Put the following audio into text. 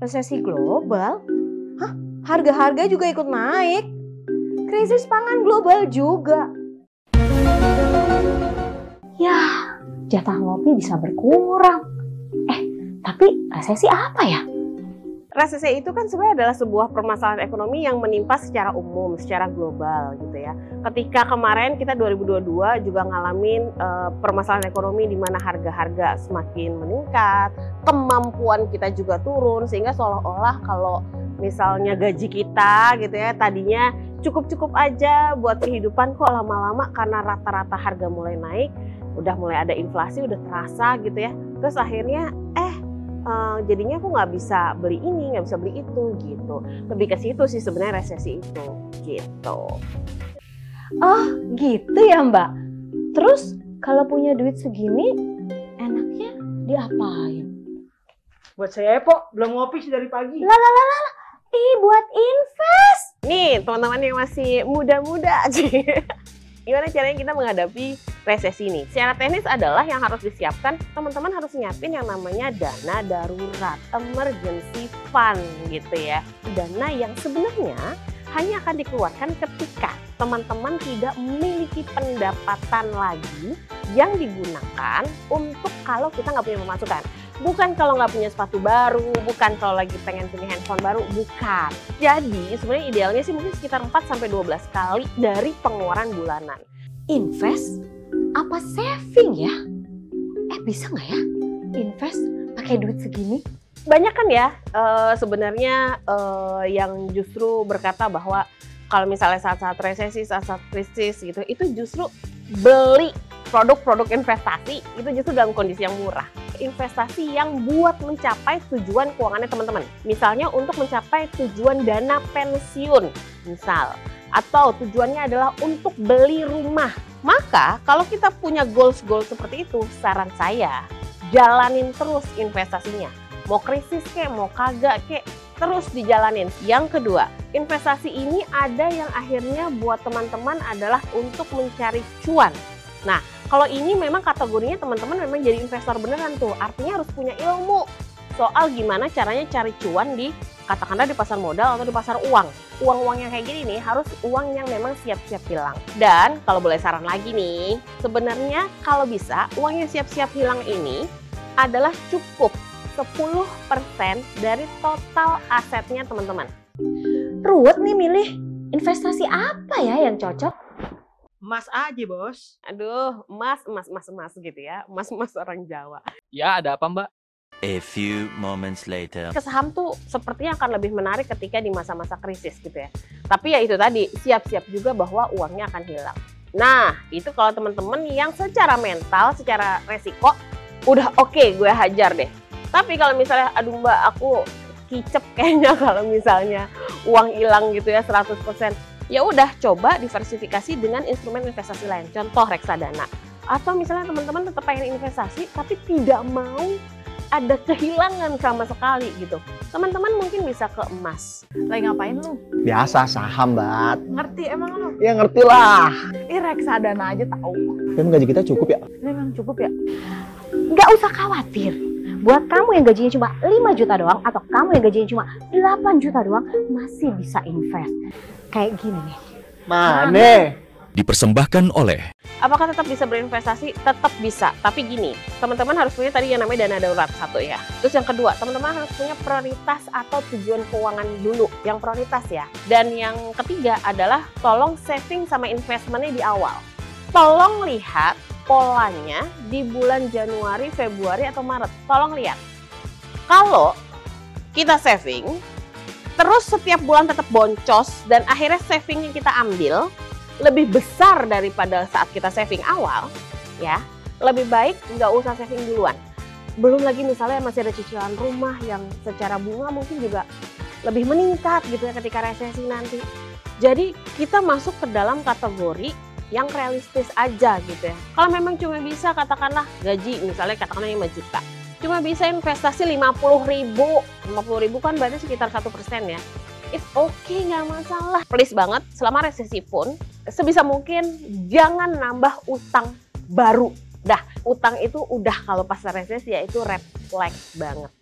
Resesi global? Hah? Harga-harga juga ikut naik. Krisis pangan global juga. Ya, jatah ngopi bisa berkurang. Eh, tapi resesi apa ya? Resesi itu kan sebenarnya adalah sebuah permasalahan ekonomi yang menimpa secara umum, secara global gitu ya. Ketika kemarin kita 2022 juga ngalamin uh, permasalahan ekonomi di mana harga-harga semakin meningkat, kemampuan kita juga turun sehingga seolah-olah kalau misalnya gaji kita gitu ya tadinya cukup-cukup aja buat kehidupan kok lama-lama karena rata-rata harga mulai naik, udah mulai ada inflasi, udah terasa gitu ya. Terus akhirnya eh uh, jadinya aku nggak bisa beli ini nggak bisa beli itu gitu. Lebih ke situ sih sebenarnya resesi itu gitu. Oh gitu ya mbak. Terus kalau punya duit segini enaknya diapain? Buat saya po belum ngopi sih dari pagi. Lah lah lah lah. Ih buat invest. Nih teman-teman yang masih muda-muda sih gimana caranya kita menghadapi resesi ini? Secara teknis adalah yang harus disiapkan, teman-teman harus nyiapin yang namanya dana darurat, emergency fund gitu ya. Dana yang sebenarnya hanya akan dikeluarkan ketika teman-teman tidak memiliki pendapatan lagi yang digunakan untuk kalau kita nggak punya pemasukan. Bukan kalau nggak punya sepatu baru, bukan kalau lagi pengen punya handphone baru, bukan. Jadi sebenarnya idealnya sih mungkin sekitar 4 sampai 12 kali dari pengeluaran bulanan. Invest apa saving ya? Eh bisa nggak ya invest pakai duit segini? Banyak kan ya uh, sebenarnya uh, yang justru berkata bahwa kalau misalnya saat-saat resesi, saat-saat krisis gitu, itu justru beli produk-produk investasi itu justru dalam kondisi yang murah investasi yang buat mencapai tujuan keuangannya teman-teman. Misalnya untuk mencapai tujuan dana pensiun, misal. Atau tujuannya adalah untuk beli rumah. Maka kalau kita punya goals-goals seperti itu, saran saya jalanin terus investasinya. Mau krisis kek, mau kagak kek, terus dijalanin. Yang kedua, investasi ini ada yang akhirnya buat teman-teman adalah untuk mencari cuan. Nah, kalau ini memang kategorinya teman-teman memang jadi investor beneran tuh. Artinya harus punya ilmu soal gimana caranya cari cuan di katakanlah di pasar modal atau di pasar uang. Uang-uang yang kayak gini nih harus uang yang memang siap-siap hilang. Dan kalau boleh saran lagi nih, sebenarnya kalau bisa uang yang siap-siap hilang ini adalah cukup 10% dari total asetnya teman-teman. Ruwet nih milih investasi apa ya yang cocok? emas aja bos. Aduh, emas, emas, emas, emas gitu ya. Emas, emas orang Jawa. Ya, ada apa mbak? A few moments later. Ke tuh sepertinya akan lebih menarik ketika di masa-masa krisis gitu ya. Tapi ya itu tadi, siap-siap juga bahwa uangnya akan hilang. Nah, itu kalau teman-teman yang secara mental, secara resiko, udah oke okay, gue hajar deh. Tapi kalau misalnya, aduh mbak aku kicep kayaknya kalau misalnya uang hilang gitu ya 100% ya udah coba diversifikasi dengan instrumen investasi lain. Contoh reksadana. Atau misalnya teman-teman tetap pengen investasi tapi tidak mau ada kehilangan sama sekali gitu. Teman-teman mungkin bisa ke emas. Lagi ngapain lu? Biasa saham, Bat. Ngerti emang lu? Ya ngerti lah. Ih reksadana aja tahu. Emang gaji kita cukup ya? Memang cukup ya? Gak usah khawatir. Buat kamu yang gajinya cuma 5 juta doang atau kamu yang gajinya cuma 8 juta doang masih bisa invest kayak gini nih. Mana? Dipersembahkan oleh Apakah tetap bisa berinvestasi? Tetap bisa. Tapi gini, teman-teman harus punya tadi yang namanya dana darurat satu ya. Terus yang kedua, teman-teman harus punya prioritas atau tujuan keuangan dulu yang prioritas ya. Dan yang ketiga adalah tolong saving sama investmentnya di awal. Tolong lihat polanya di bulan Januari, Februari, atau Maret. Tolong lihat. Kalau kita saving, terus setiap bulan tetap boncos dan akhirnya saving yang kita ambil lebih besar daripada saat kita saving awal, ya lebih baik nggak usah saving duluan. Belum lagi misalnya masih ada cicilan rumah yang secara bunga mungkin juga lebih meningkat gitu ya ketika resesi nanti. Jadi kita masuk ke dalam kategori yang realistis aja gitu ya. Kalau memang cuma bisa katakanlah gaji misalnya katakanlah 5 juta cuma bisa investasi 50 ribu 50 ribu kan berarti sekitar satu persen ya it's okay nggak masalah please banget selama resesi pun sebisa mungkin jangan nambah utang baru Dah, utang itu udah kalau pas resesi ya itu flag banget.